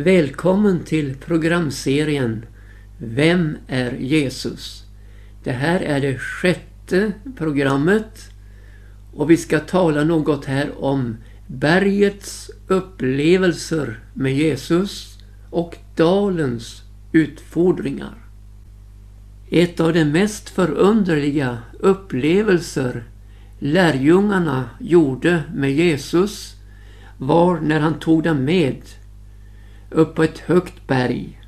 Välkommen till programserien Vem är Jesus? Det här är det sjätte programmet och vi ska tala något här om bergets upplevelser med Jesus och dalens utfordringar. Ett av de mest förunderliga upplevelser lärjungarna gjorde med Jesus var när han tog dem med upp på ett högt berg.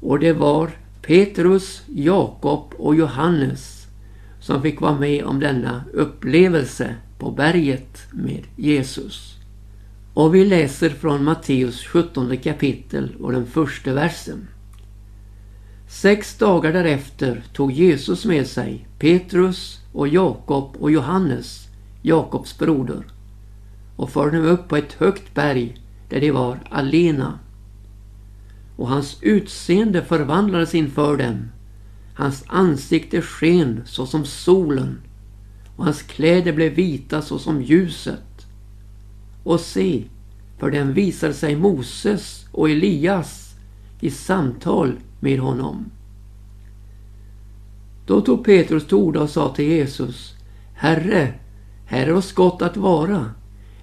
Och det var Petrus, Jakob och Johannes som fick vara med om denna upplevelse på berget med Jesus. Och vi läser från Matteus 17 kapitel och den första versen. Sex dagar därefter tog Jesus med sig Petrus och Jakob och Johannes, Jakobs broder, och förde dem upp på ett högt berg där de var alena. Och hans utseende förvandlades inför dem. Hans ansikte sken såsom solen och hans kläder blev vita såsom ljuset. Och se, för dem visade sig Moses och Elias i samtal med honom. Då tog Petrus till orda och sa till Jesus Herre, här är oss gott att vara.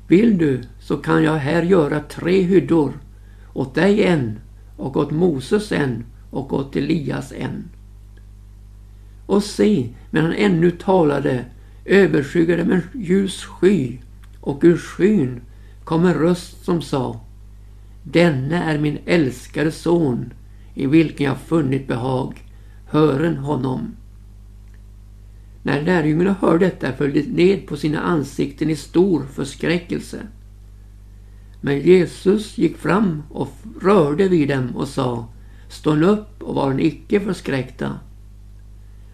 Vill du så kan jag här göra tre hyddor. Åt dig en och åt Moses en och åt Elias en. Och se, medan han ännu talade överskyggade med en ljus sky och ur skyn kom en röst som sa Denne är min älskade son i vilken jag funnit behag. Hören honom. När lärjungarna hörde detta föll de ned på sina ansikten i stor förskräckelse. Men Jesus gick fram och rörde vid dem och sa Stå upp och var icke förskräckta.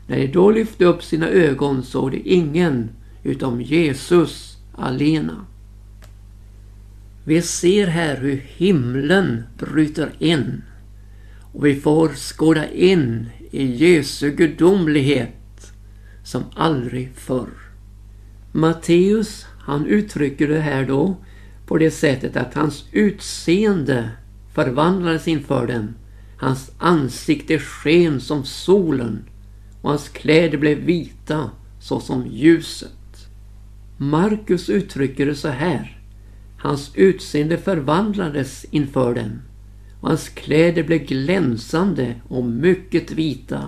När de då lyfte upp sina ögon såg de ingen utom Jesus alena. Vi ser här hur himlen bryter in och vi får skåda in i Jesu gudomlighet som aldrig förr. Matteus han uttrycker det här då på det sättet att hans utseende förvandlades inför dem. Hans ansikte sken som solen och hans kläder blev vita såsom ljuset. Markus uttrycker det så här. Hans utseende förvandlades inför dem och hans kläder blev glänsande och mycket vita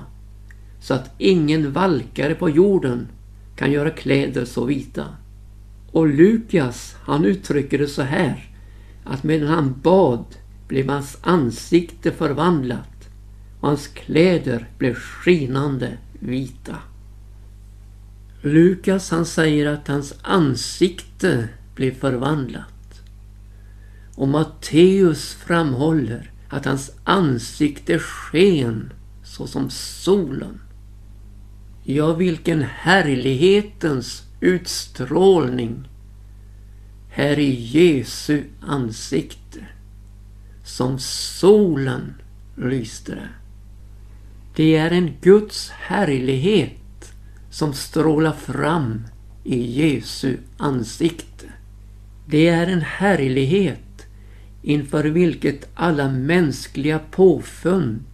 så att ingen valkare på jorden kan göra kläder så vita. Och Lukas han uttrycker det så här att medan han bad blev hans ansikte förvandlat och hans kläder blev skinande vita. Lukas han säger att hans ansikte blev förvandlat. Och Matteus framhåller att hans ansikte sken såsom solen. Ja, vilken härlighetens utstrålning här i Jesu ansikte. Som solen lyste det. Det är en Guds härlighet som strålar fram i Jesu ansikte. Det är en härlighet inför vilket alla mänskliga påfund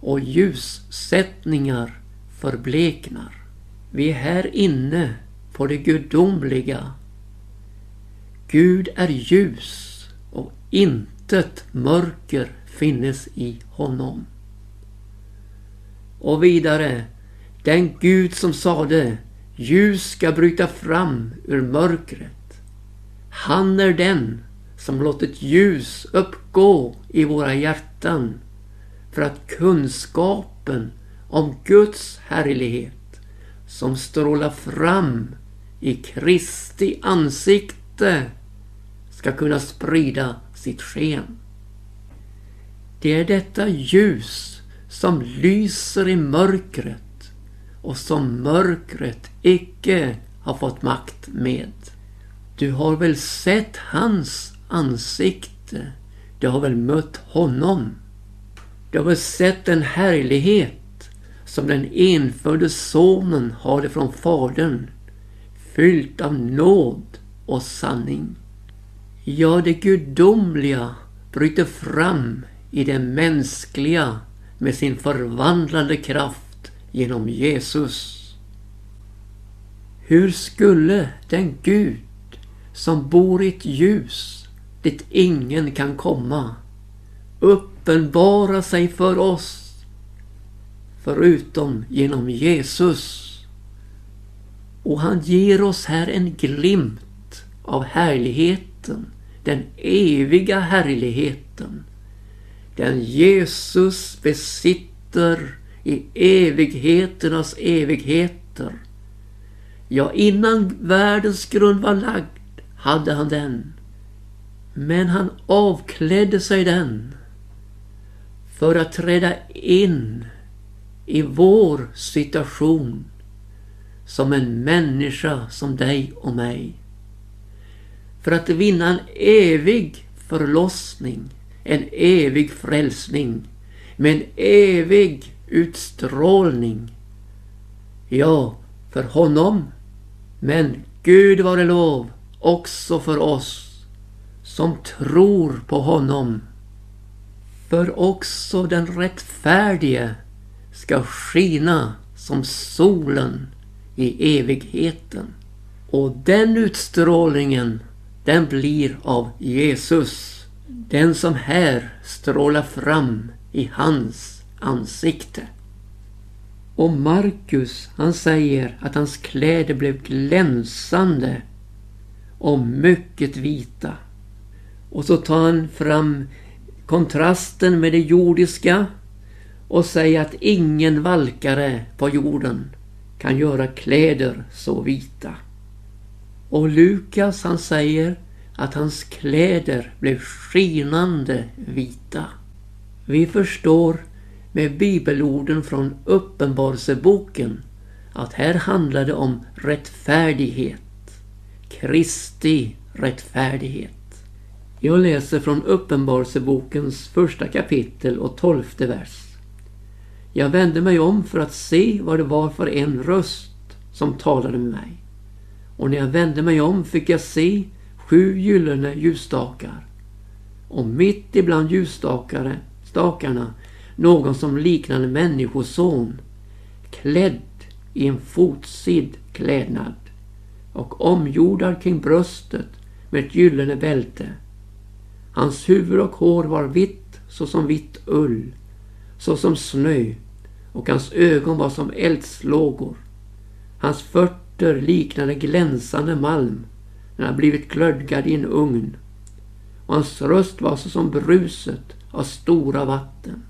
och ljussättningar förbleknar. Vi är här inne på det gudomliga. Gud är ljus och intet mörker finnes i honom. Och vidare, den Gud som sade ljus ska bryta fram ur mörkret. Han är den som låtit ljus uppgå i våra hjärtan för att kunskapen om Guds härlighet som strålar fram i Kristi ansikte ska kunna sprida sitt sken. Det är detta ljus som lyser i mörkret och som mörkret icke har fått makt med. Du har väl sett hans ansikte? Du har väl mött honom? Du har väl sett den härlighet som den enfödde sonen hade från Fadern, fyllt av nåd och sanning. Ja, det gudomliga bryter fram i det mänskliga med sin förvandlande kraft genom Jesus. Hur skulle den Gud som bor i ett ljus dit ingen kan komma uppenbara sig för oss förutom genom Jesus? Och han ger oss här en glimt av härligheten, den eviga härligheten. Den Jesus besitter i evigheternas evigheter. Ja, innan världens grund var lagd hade han den. Men han avklädde sig den för att träda in i vår situation som en människa som dig och mig. För att vinna en evig förlossning, en evig frälsning med en evig utstrålning. Ja, för honom, men Gud vare lov också för oss som tror på honom. För också den rättfärdige ska skina som solen i evigheten. Och den utstrålningen, den blir av Jesus. Den som här strålar fram i hans ansikte. Och Markus, han säger att hans kläder blev glänsande och mycket vita. Och så tar han fram kontrasten med det jordiska och säg att ingen valkare på jorden kan göra kläder så vita. Och Lukas han säger att hans kläder blev skinande vita. Vi förstår med bibelorden från Uppenbarelseboken att här handlar det om rättfärdighet. Kristi rättfärdighet. Jag läser från Uppenbarelsebokens första kapitel och tolfte vers. Jag vände mig om för att se vad det var för en röst som talade med mig. Och när jag vände mig om fick jag se sju gyllene ljusstakar. Och mitt ibland ljusstakarna någon som liknade människoson klädd i en fotsid klädnad och omgjordad kring bröstet med ett gyllene bälte. Hans huvud och hår var vitt såsom vitt ull, såsom snö och hans ögon var som eldslågor. Hans fötter liknade glänsande malm när han blivit glödgad i en ugn. Och hans röst var såsom bruset av stora vatten.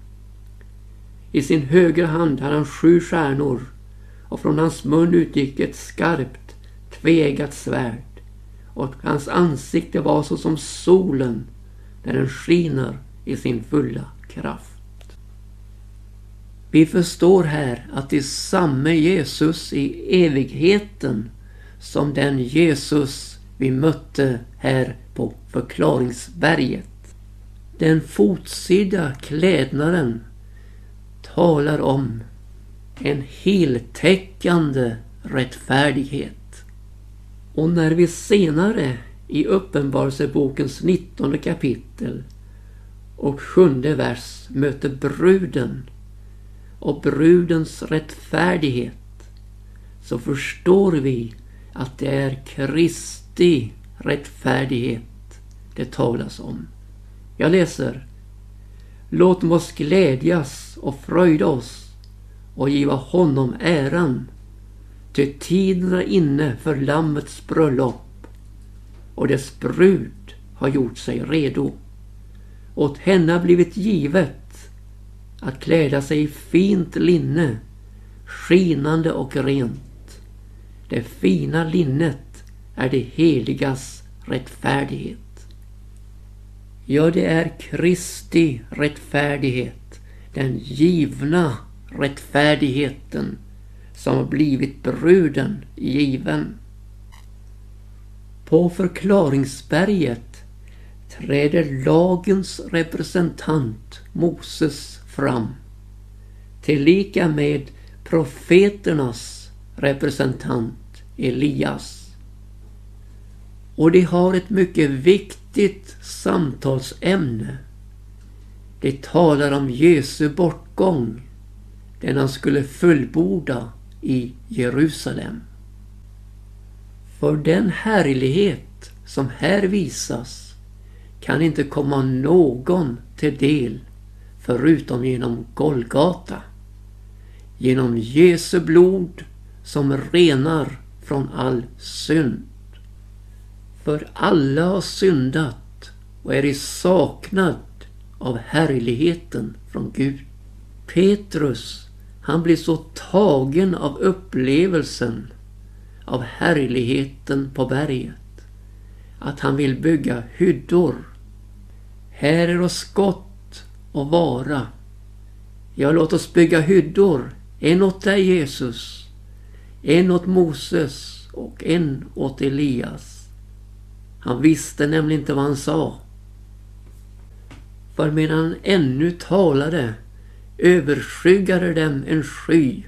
I sin högra hand hade han sju stjärnor och från hans mun utgick ett skarpt, tvegat svärd och hans ansikte var såsom solen när den skiner i sin fulla kraft. Vi förstår här att det är samme Jesus i evigheten som den Jesus vi mötte här på förklaringsberget. Den fotsidda klädnaden talar om en heltäckande rättfärdighet. Och när vi senare i Uppenbarelsebokens 19 kapitel och sjunde vers möter bruden och brudens rättfärdighet så förstår vi att det är Kristi rättfärdighet det talas om. Jag läser. Låt oss glädjas och fröjda oss och giva honom äran. Ty tiden är inne för Lammets bröllop och dess brud har gjort sig redo. Åt henne har blivit givet att kläda sig i fint linne, skinande och rent. Det fina linnet är det heligas rättfärdighet. Ja, det är Kristi rättfärdighet, den givna rättfärdigheten som har blivit bruden given. På förklaringsberget träder lagens representant Moses fram. Tillika med profeternas representant Elias. Och de har ett mycket viktigt samtalsämne De talar om Jesu bortgång, den han skulle fullborda i Jerusalem. För den härlighet som här visas kan inte komma någon till del förutom genom Golgata. Genom Jesu blod som renar från all synd. För alla har syndat och är i saknad av härligheten från Gud. Petrus, han blir så tagen av upplevelsen av härligheten på berget att han vill bygga hyddor. Här är oss gott och vara. Ja, låt oss bygga hyddor. En åt dig Jesus, en åt Moses och en åt Elias. Han visste nämligen inte vad han sa. För medan han ännu talade överskyggade dem en sky.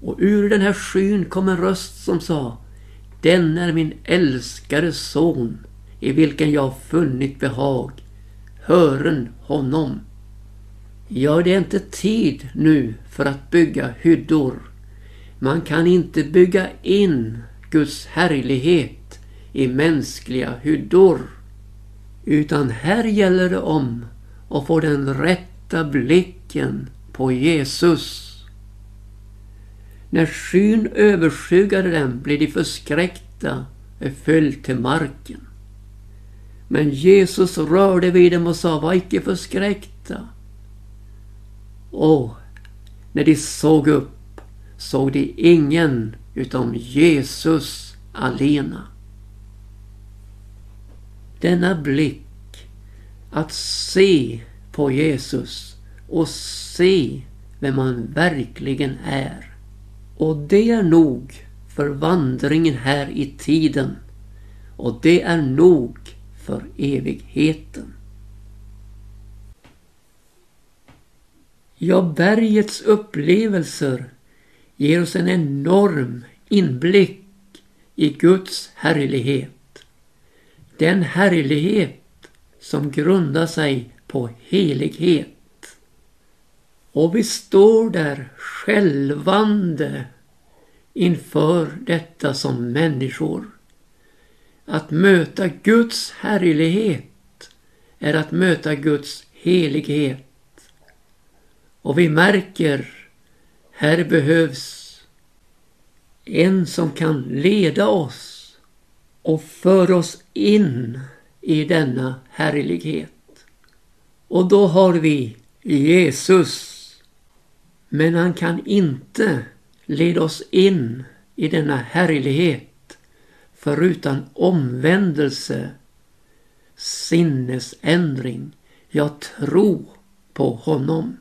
Och ur den här skyn kom en röst som sa Den är min älskade son i vilken jag funnit behag. Hören honom. Ja, det är inte tid nu för att bygga hyddor. Man kan inte bygga in Guds härlighet i mänskliga hyddor. Utan här gäller det om att få den rätta blicken på Jesus. När skyn överskyggade dem blev de förskräckta och föll till marken. Men Jesus rörde vid dem och sa, var icke förskräckta. Och när de såg upp såg de ingen utom Jesus alena. Denna blick, att se på Jesus och se vem han verkligen är. Och det är nog för vandringen här i tiden. Och det är nog för evigheten. Ja, bergets upplevelser ger oss en enorm inblick i Guds härlighet. Den härlighet som grundar sig på helighet. Och vi står där skälvande inför detta som människor. Att möta Guds härlighet är att möta Guds helighet. Och vi märker, här behövs en som kan leda oss och föra oss in i denna härlighet. Och då har vi Jesus men han kan inte leda oss in i denna härlighet förutan omvändelse, sinnesändring, Jag tror på honom.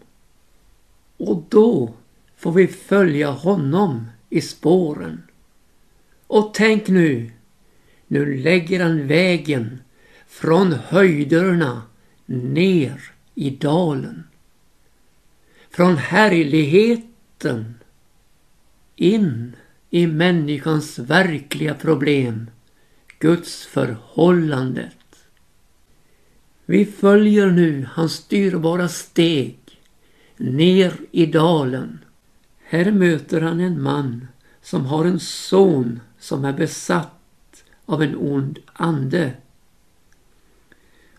Och då får vi följa honom i spåren. Och tänk nu, nu lägger han vägen från höjderna ner i dalen från härligheten in i människans verkliga problem, Guds förhållandet. Vi följer nu hans styrbara steg ner i dalen. Här möter han en man som har en son som är besatt av en ond ande.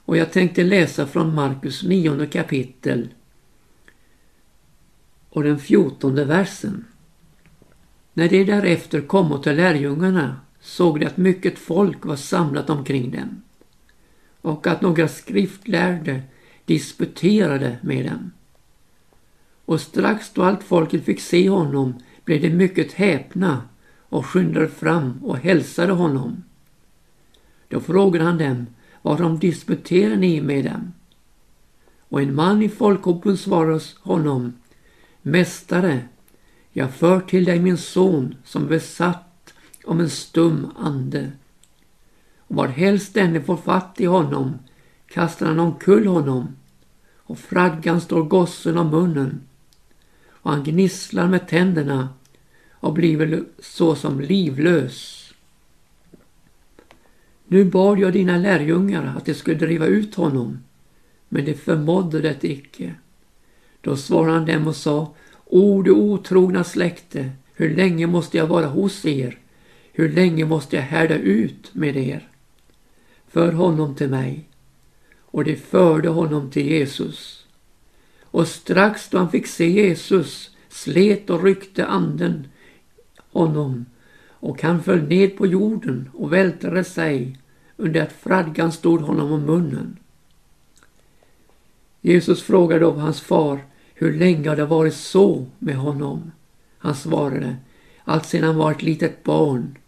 Och jag tänkte läsa från Markus nionde kapitel och den fjortonde versen. När de därefter kom till lärjungarna såg de att mycket folk var samlat omkring dem och att några skriftlärde disputerade med dem. Och strax då allt folket fick se honom blev de mycket häpna och skyndade fram och hälsade honom. Då frågade han dem, varom disputerade ni med dem? Och en man i folkhopen svarade honom, Mästare, jag för till dig min son som besatt om en stum ande. Och varhelst denne får fatt i honom kastar han omkull honom och fraggan står gossen om munnen och han gnisslar med tänderna och blir såsom livlös. Nu bad jag dina lärjungar att de skulle driva ut honom, men de förmådde det icke. Då svarade han dem och sa, O du otrogna släkte, hur länge måste jag vara hos er? Hur länge måste jag härda ut med er? För honom till mig. Och de förde honom till Jesus. Och strax då han fick se Jesus slet och ryckte anden honom och han föll ned på jorden och vältrade sig under att fradgan stod honom om munnen. Jesus frågade då hans far hur länge det varit så med honom. Han svarade, allt sedan han var ett litet barn.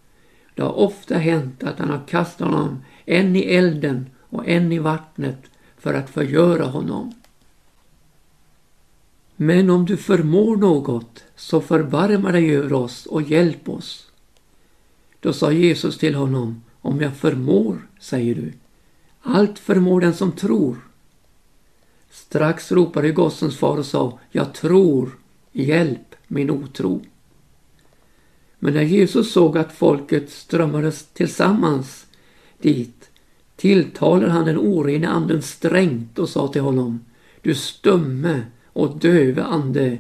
Det har ofta hänt att han har kastat honom en i elden och en i vattnet för att förgöra honom. Men om du förmår något, så förbarma dig över oss och hjälp oss. Då sa Jesus till honom, om jag förmår, säger du. Allt förmår den som tror. Strax ropade gossens far och sa, jag tror, hjälp min otro. Men när Jesus såg att folket strömmades tillsammans dit tilltalade han den orena anden strängt och sa till honom, du stumme och döve ande,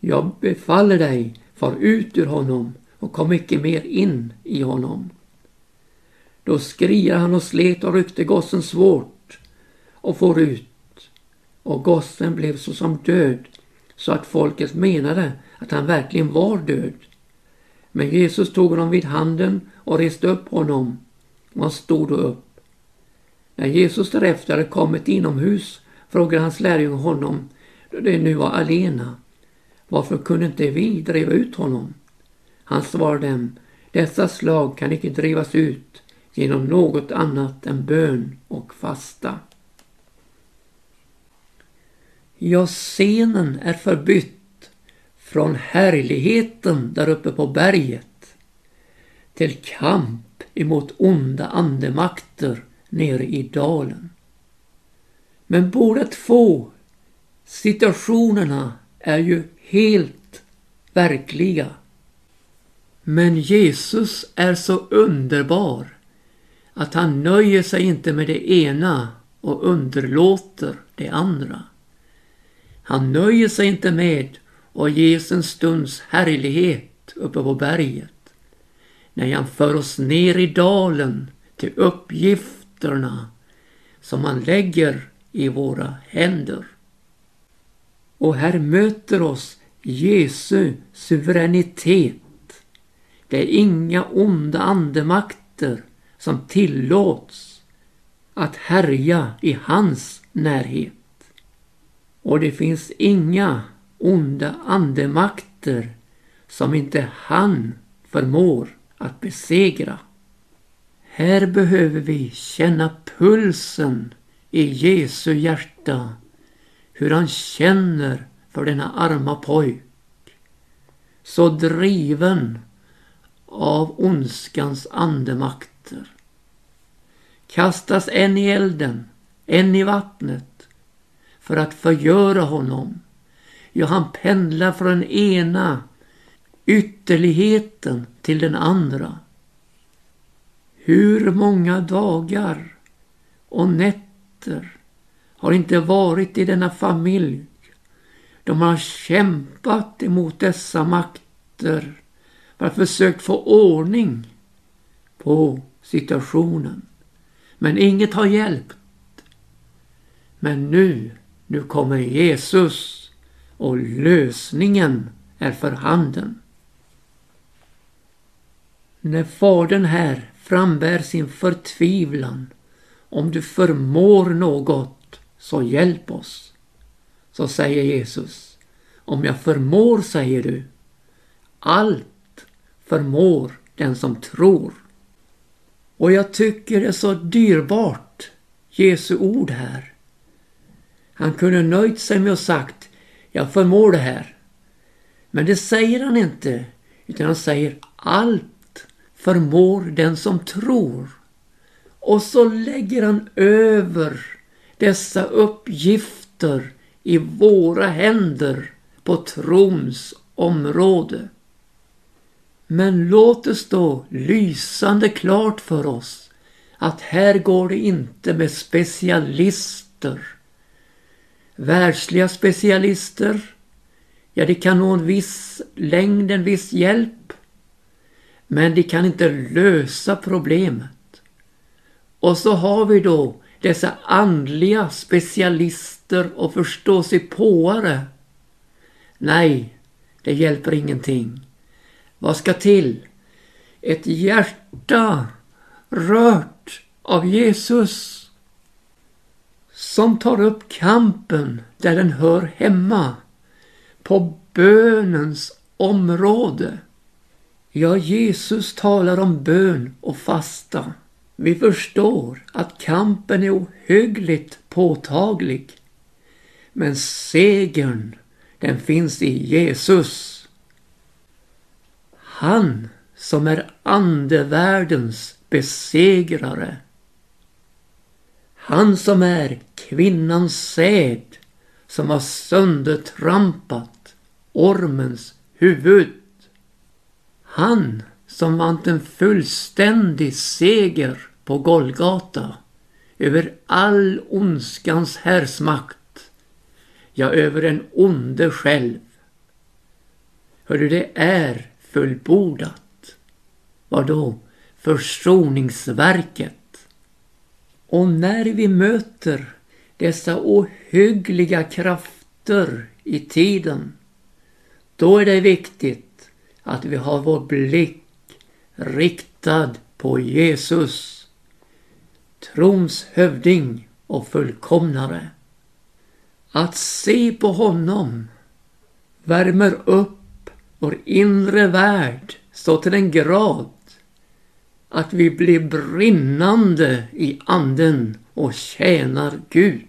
jag befaller dig, far ut ur honom och kom icke mer in i honom. Då skriade han och slet och ryckte gossen svårt och for ut och gossen blev såsom död så att folket menade att han verkligen var död. Men Jesus tog honom vid handen och reste upp honom och han stod då upp. När Jesus därefter hade kommit inomhus frågade hans lärjungar honom, då de nu var alena, varför kunde inte vi driva ut honom? Han svarade dem, dessa slag kan icke drivas ut genom något annat än bön och fasta. Ja, scenen är förbytt från härligheten där uppe på berget till kamp emot onda andemakter nere i dalen. Men båda två situationerna är ju helt verkliga. Men Jesus är så underbar att han nöjer sig inte med det ena och underlåter det andra. Han nöjer sig inte med att ges en stunds härlighet uppe på berget. Nej, han för oss ner i dalen till uppgifterna som han lägger i våra händer. Och här möter oss Jesu suveränitet. Det är inga onda andemakter som tillåts att härja i hans närhet. Och det finns inga onda andemakter som inte han förmår att besegra. Här behöver vi känna pulsen i Jesu hjärta. Hur han känner för denna arma pojk. Så driven av ondskans andemakter. Kastas en i elden, en i vattnet för att förgöra honom. Ja, han pendlar från den ena ytterligheten till den andra. Hur många dagar och nätter har inte varit i denna familj. De har kämpat emot dessa makter för att försökt få ordning på situationen. Men inget har hjälpt. Men nu nu kommer Jesus och lösningen är för handen. När Fadern här frambär sin förtvivlan om du förmår något så hjälp oss. Så säger Jesus. Om jag förmår, säger du. Allt förmår den som tror. Och jag tycker det är så dyrbart, Jesu ord här. Han kunde nöjt sig med att sagt jag förmår det här. Men det säger han inte utan han säger allt förmår den som tror. Och så lägger han över dessa uppgifter i våra händer på trons område. Men låt det stå lysande klart för oss att här går det inte med specialister Världsliga specialister, ja de kan nå en viss längd, en viss hjälp. Men de kan inte lösa problemet. Och så har vi då dessa andliga specialister och förståsigpåare. Nej, det hjälper ingenting. Vad ska till? Ett hjärta rört av Jesus som tar upp kampen där den hör hemma. På bönens område. Ja, Jesus talar om bön och fasta. Vi förstår att kampen är ohyggligt påtaglig. Men segern, den finns i Jesus. Han som är andevärldens besegrare. Han som är kvinnans säd som har söndertrampat ormens huvud. Han som vann en fullständig seger på Golgata över all ondskans härsmakt, ja, över den onde själv. Hördu, det är fullbordat. Vadå? Försoningsverket. Och när vi möter dessa ohyggliga krafter i tiden, då är det viktigt att vi har vår blick riktad på Jesus, trons hövding och fullkomnare. Att se på honom värmer upp vår inre värld så till den grad att vi blir brinnande i anden och tjänar Gud.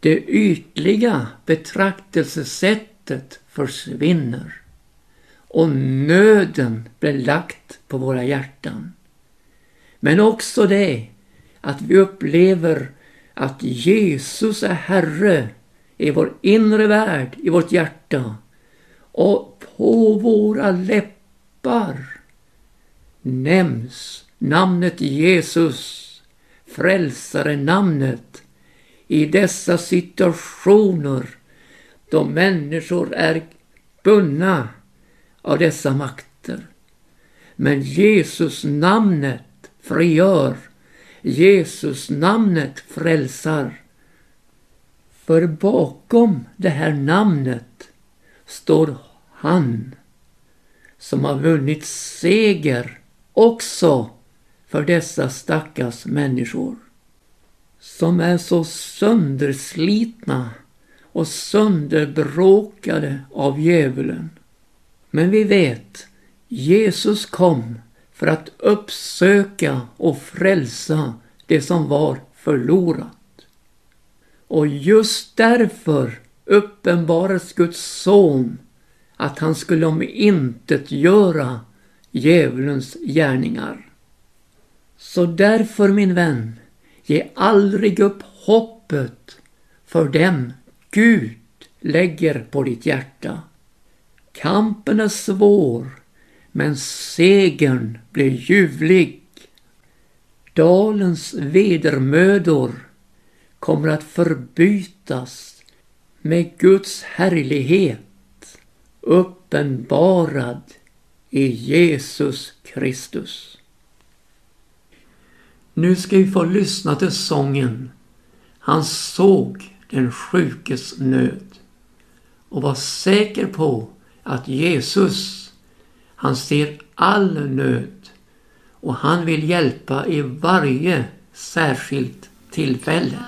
Det ytliga betraktelsesättet försvinner och nöden blir lagt på våra hjärtan. Men också det att vi upplever att Jesus är Herre i vår inre värld, i vårt hjärta och på våra läppar nämns namnet Jesus, frälsare namnet, i dessa situationer då människor är bundna av dessa makter. Men Jesus namnet frigör. Jesus namnet frälsar. För bakom det här namnet står han som har vunnit seger också för dessa stackars människor som är så sönderslitna och sönderbråkade av djävulen. Men vi vet, Jesus kom för att uppsöka och frälsa det som var förlorat. Och just därför uppenbarades Guds son att han skulle om intet göra djävulens gärningar. Så därför min vän, ge aldrig upp hoppet för dem Gud lägger på ditt hjärta. Kampen är svår, men segern blir ljuvlig. Dalens vedermödor kommer att förbytas med Guds härlighet uppenbarad i Jesus Kristus. Nu ska vi få lyssna till sången Han såg den sjukes nöd och var säker på att Jesus, han ser all nöd och han vill hjälpa i varje särskilt tillfälle.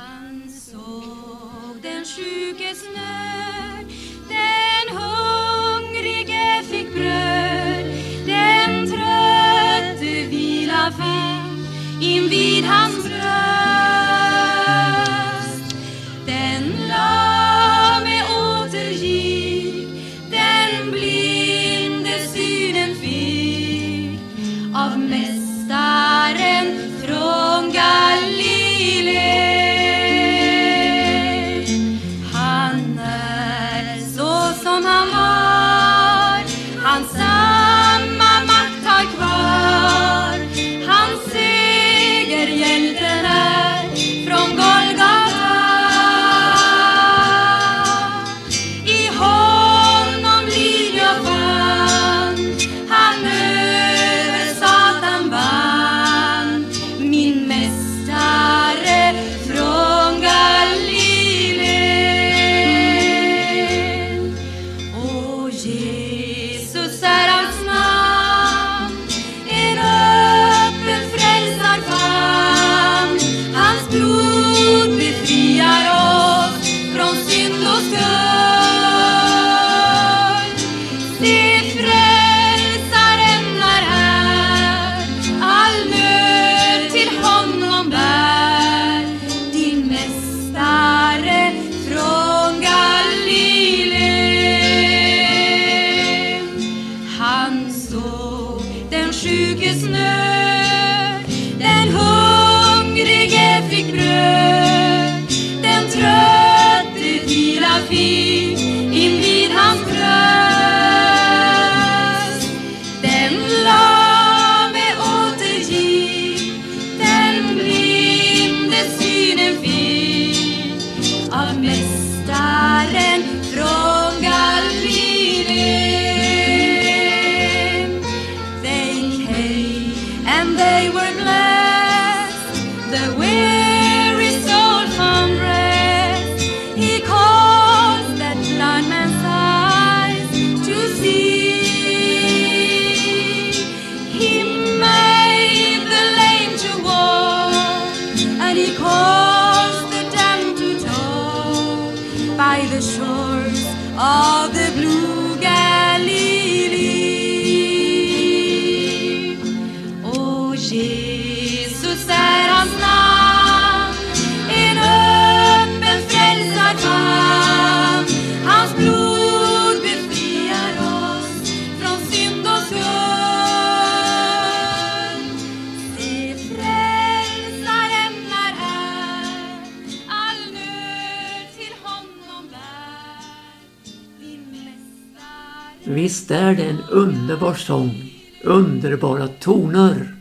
Visst är det en underbar sång, underbara toner.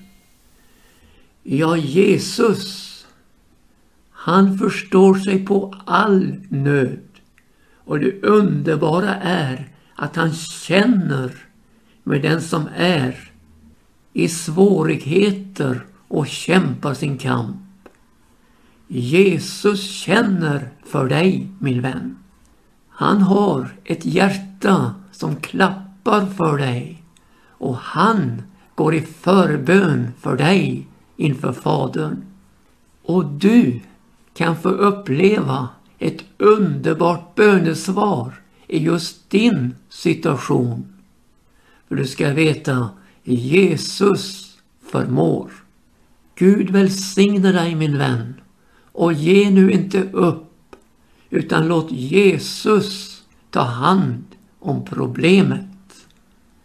Ja, Jesus, han förstår sig på all nöd. Och det underbara är att han känner med den som är i svårigheter och kämpar sin kamp. Jesus känner för dig, min vän. Han har ett hjärta som klappar för dig och han går i förbön för dig inför Fadern. Och du kan få uppleva ett underbart bönesvar i just din situation. För du ska veta, Jesus förmår. Gud välsigne dig min vän och ge nu inte upp utan låt Jesus ta hand om problemet.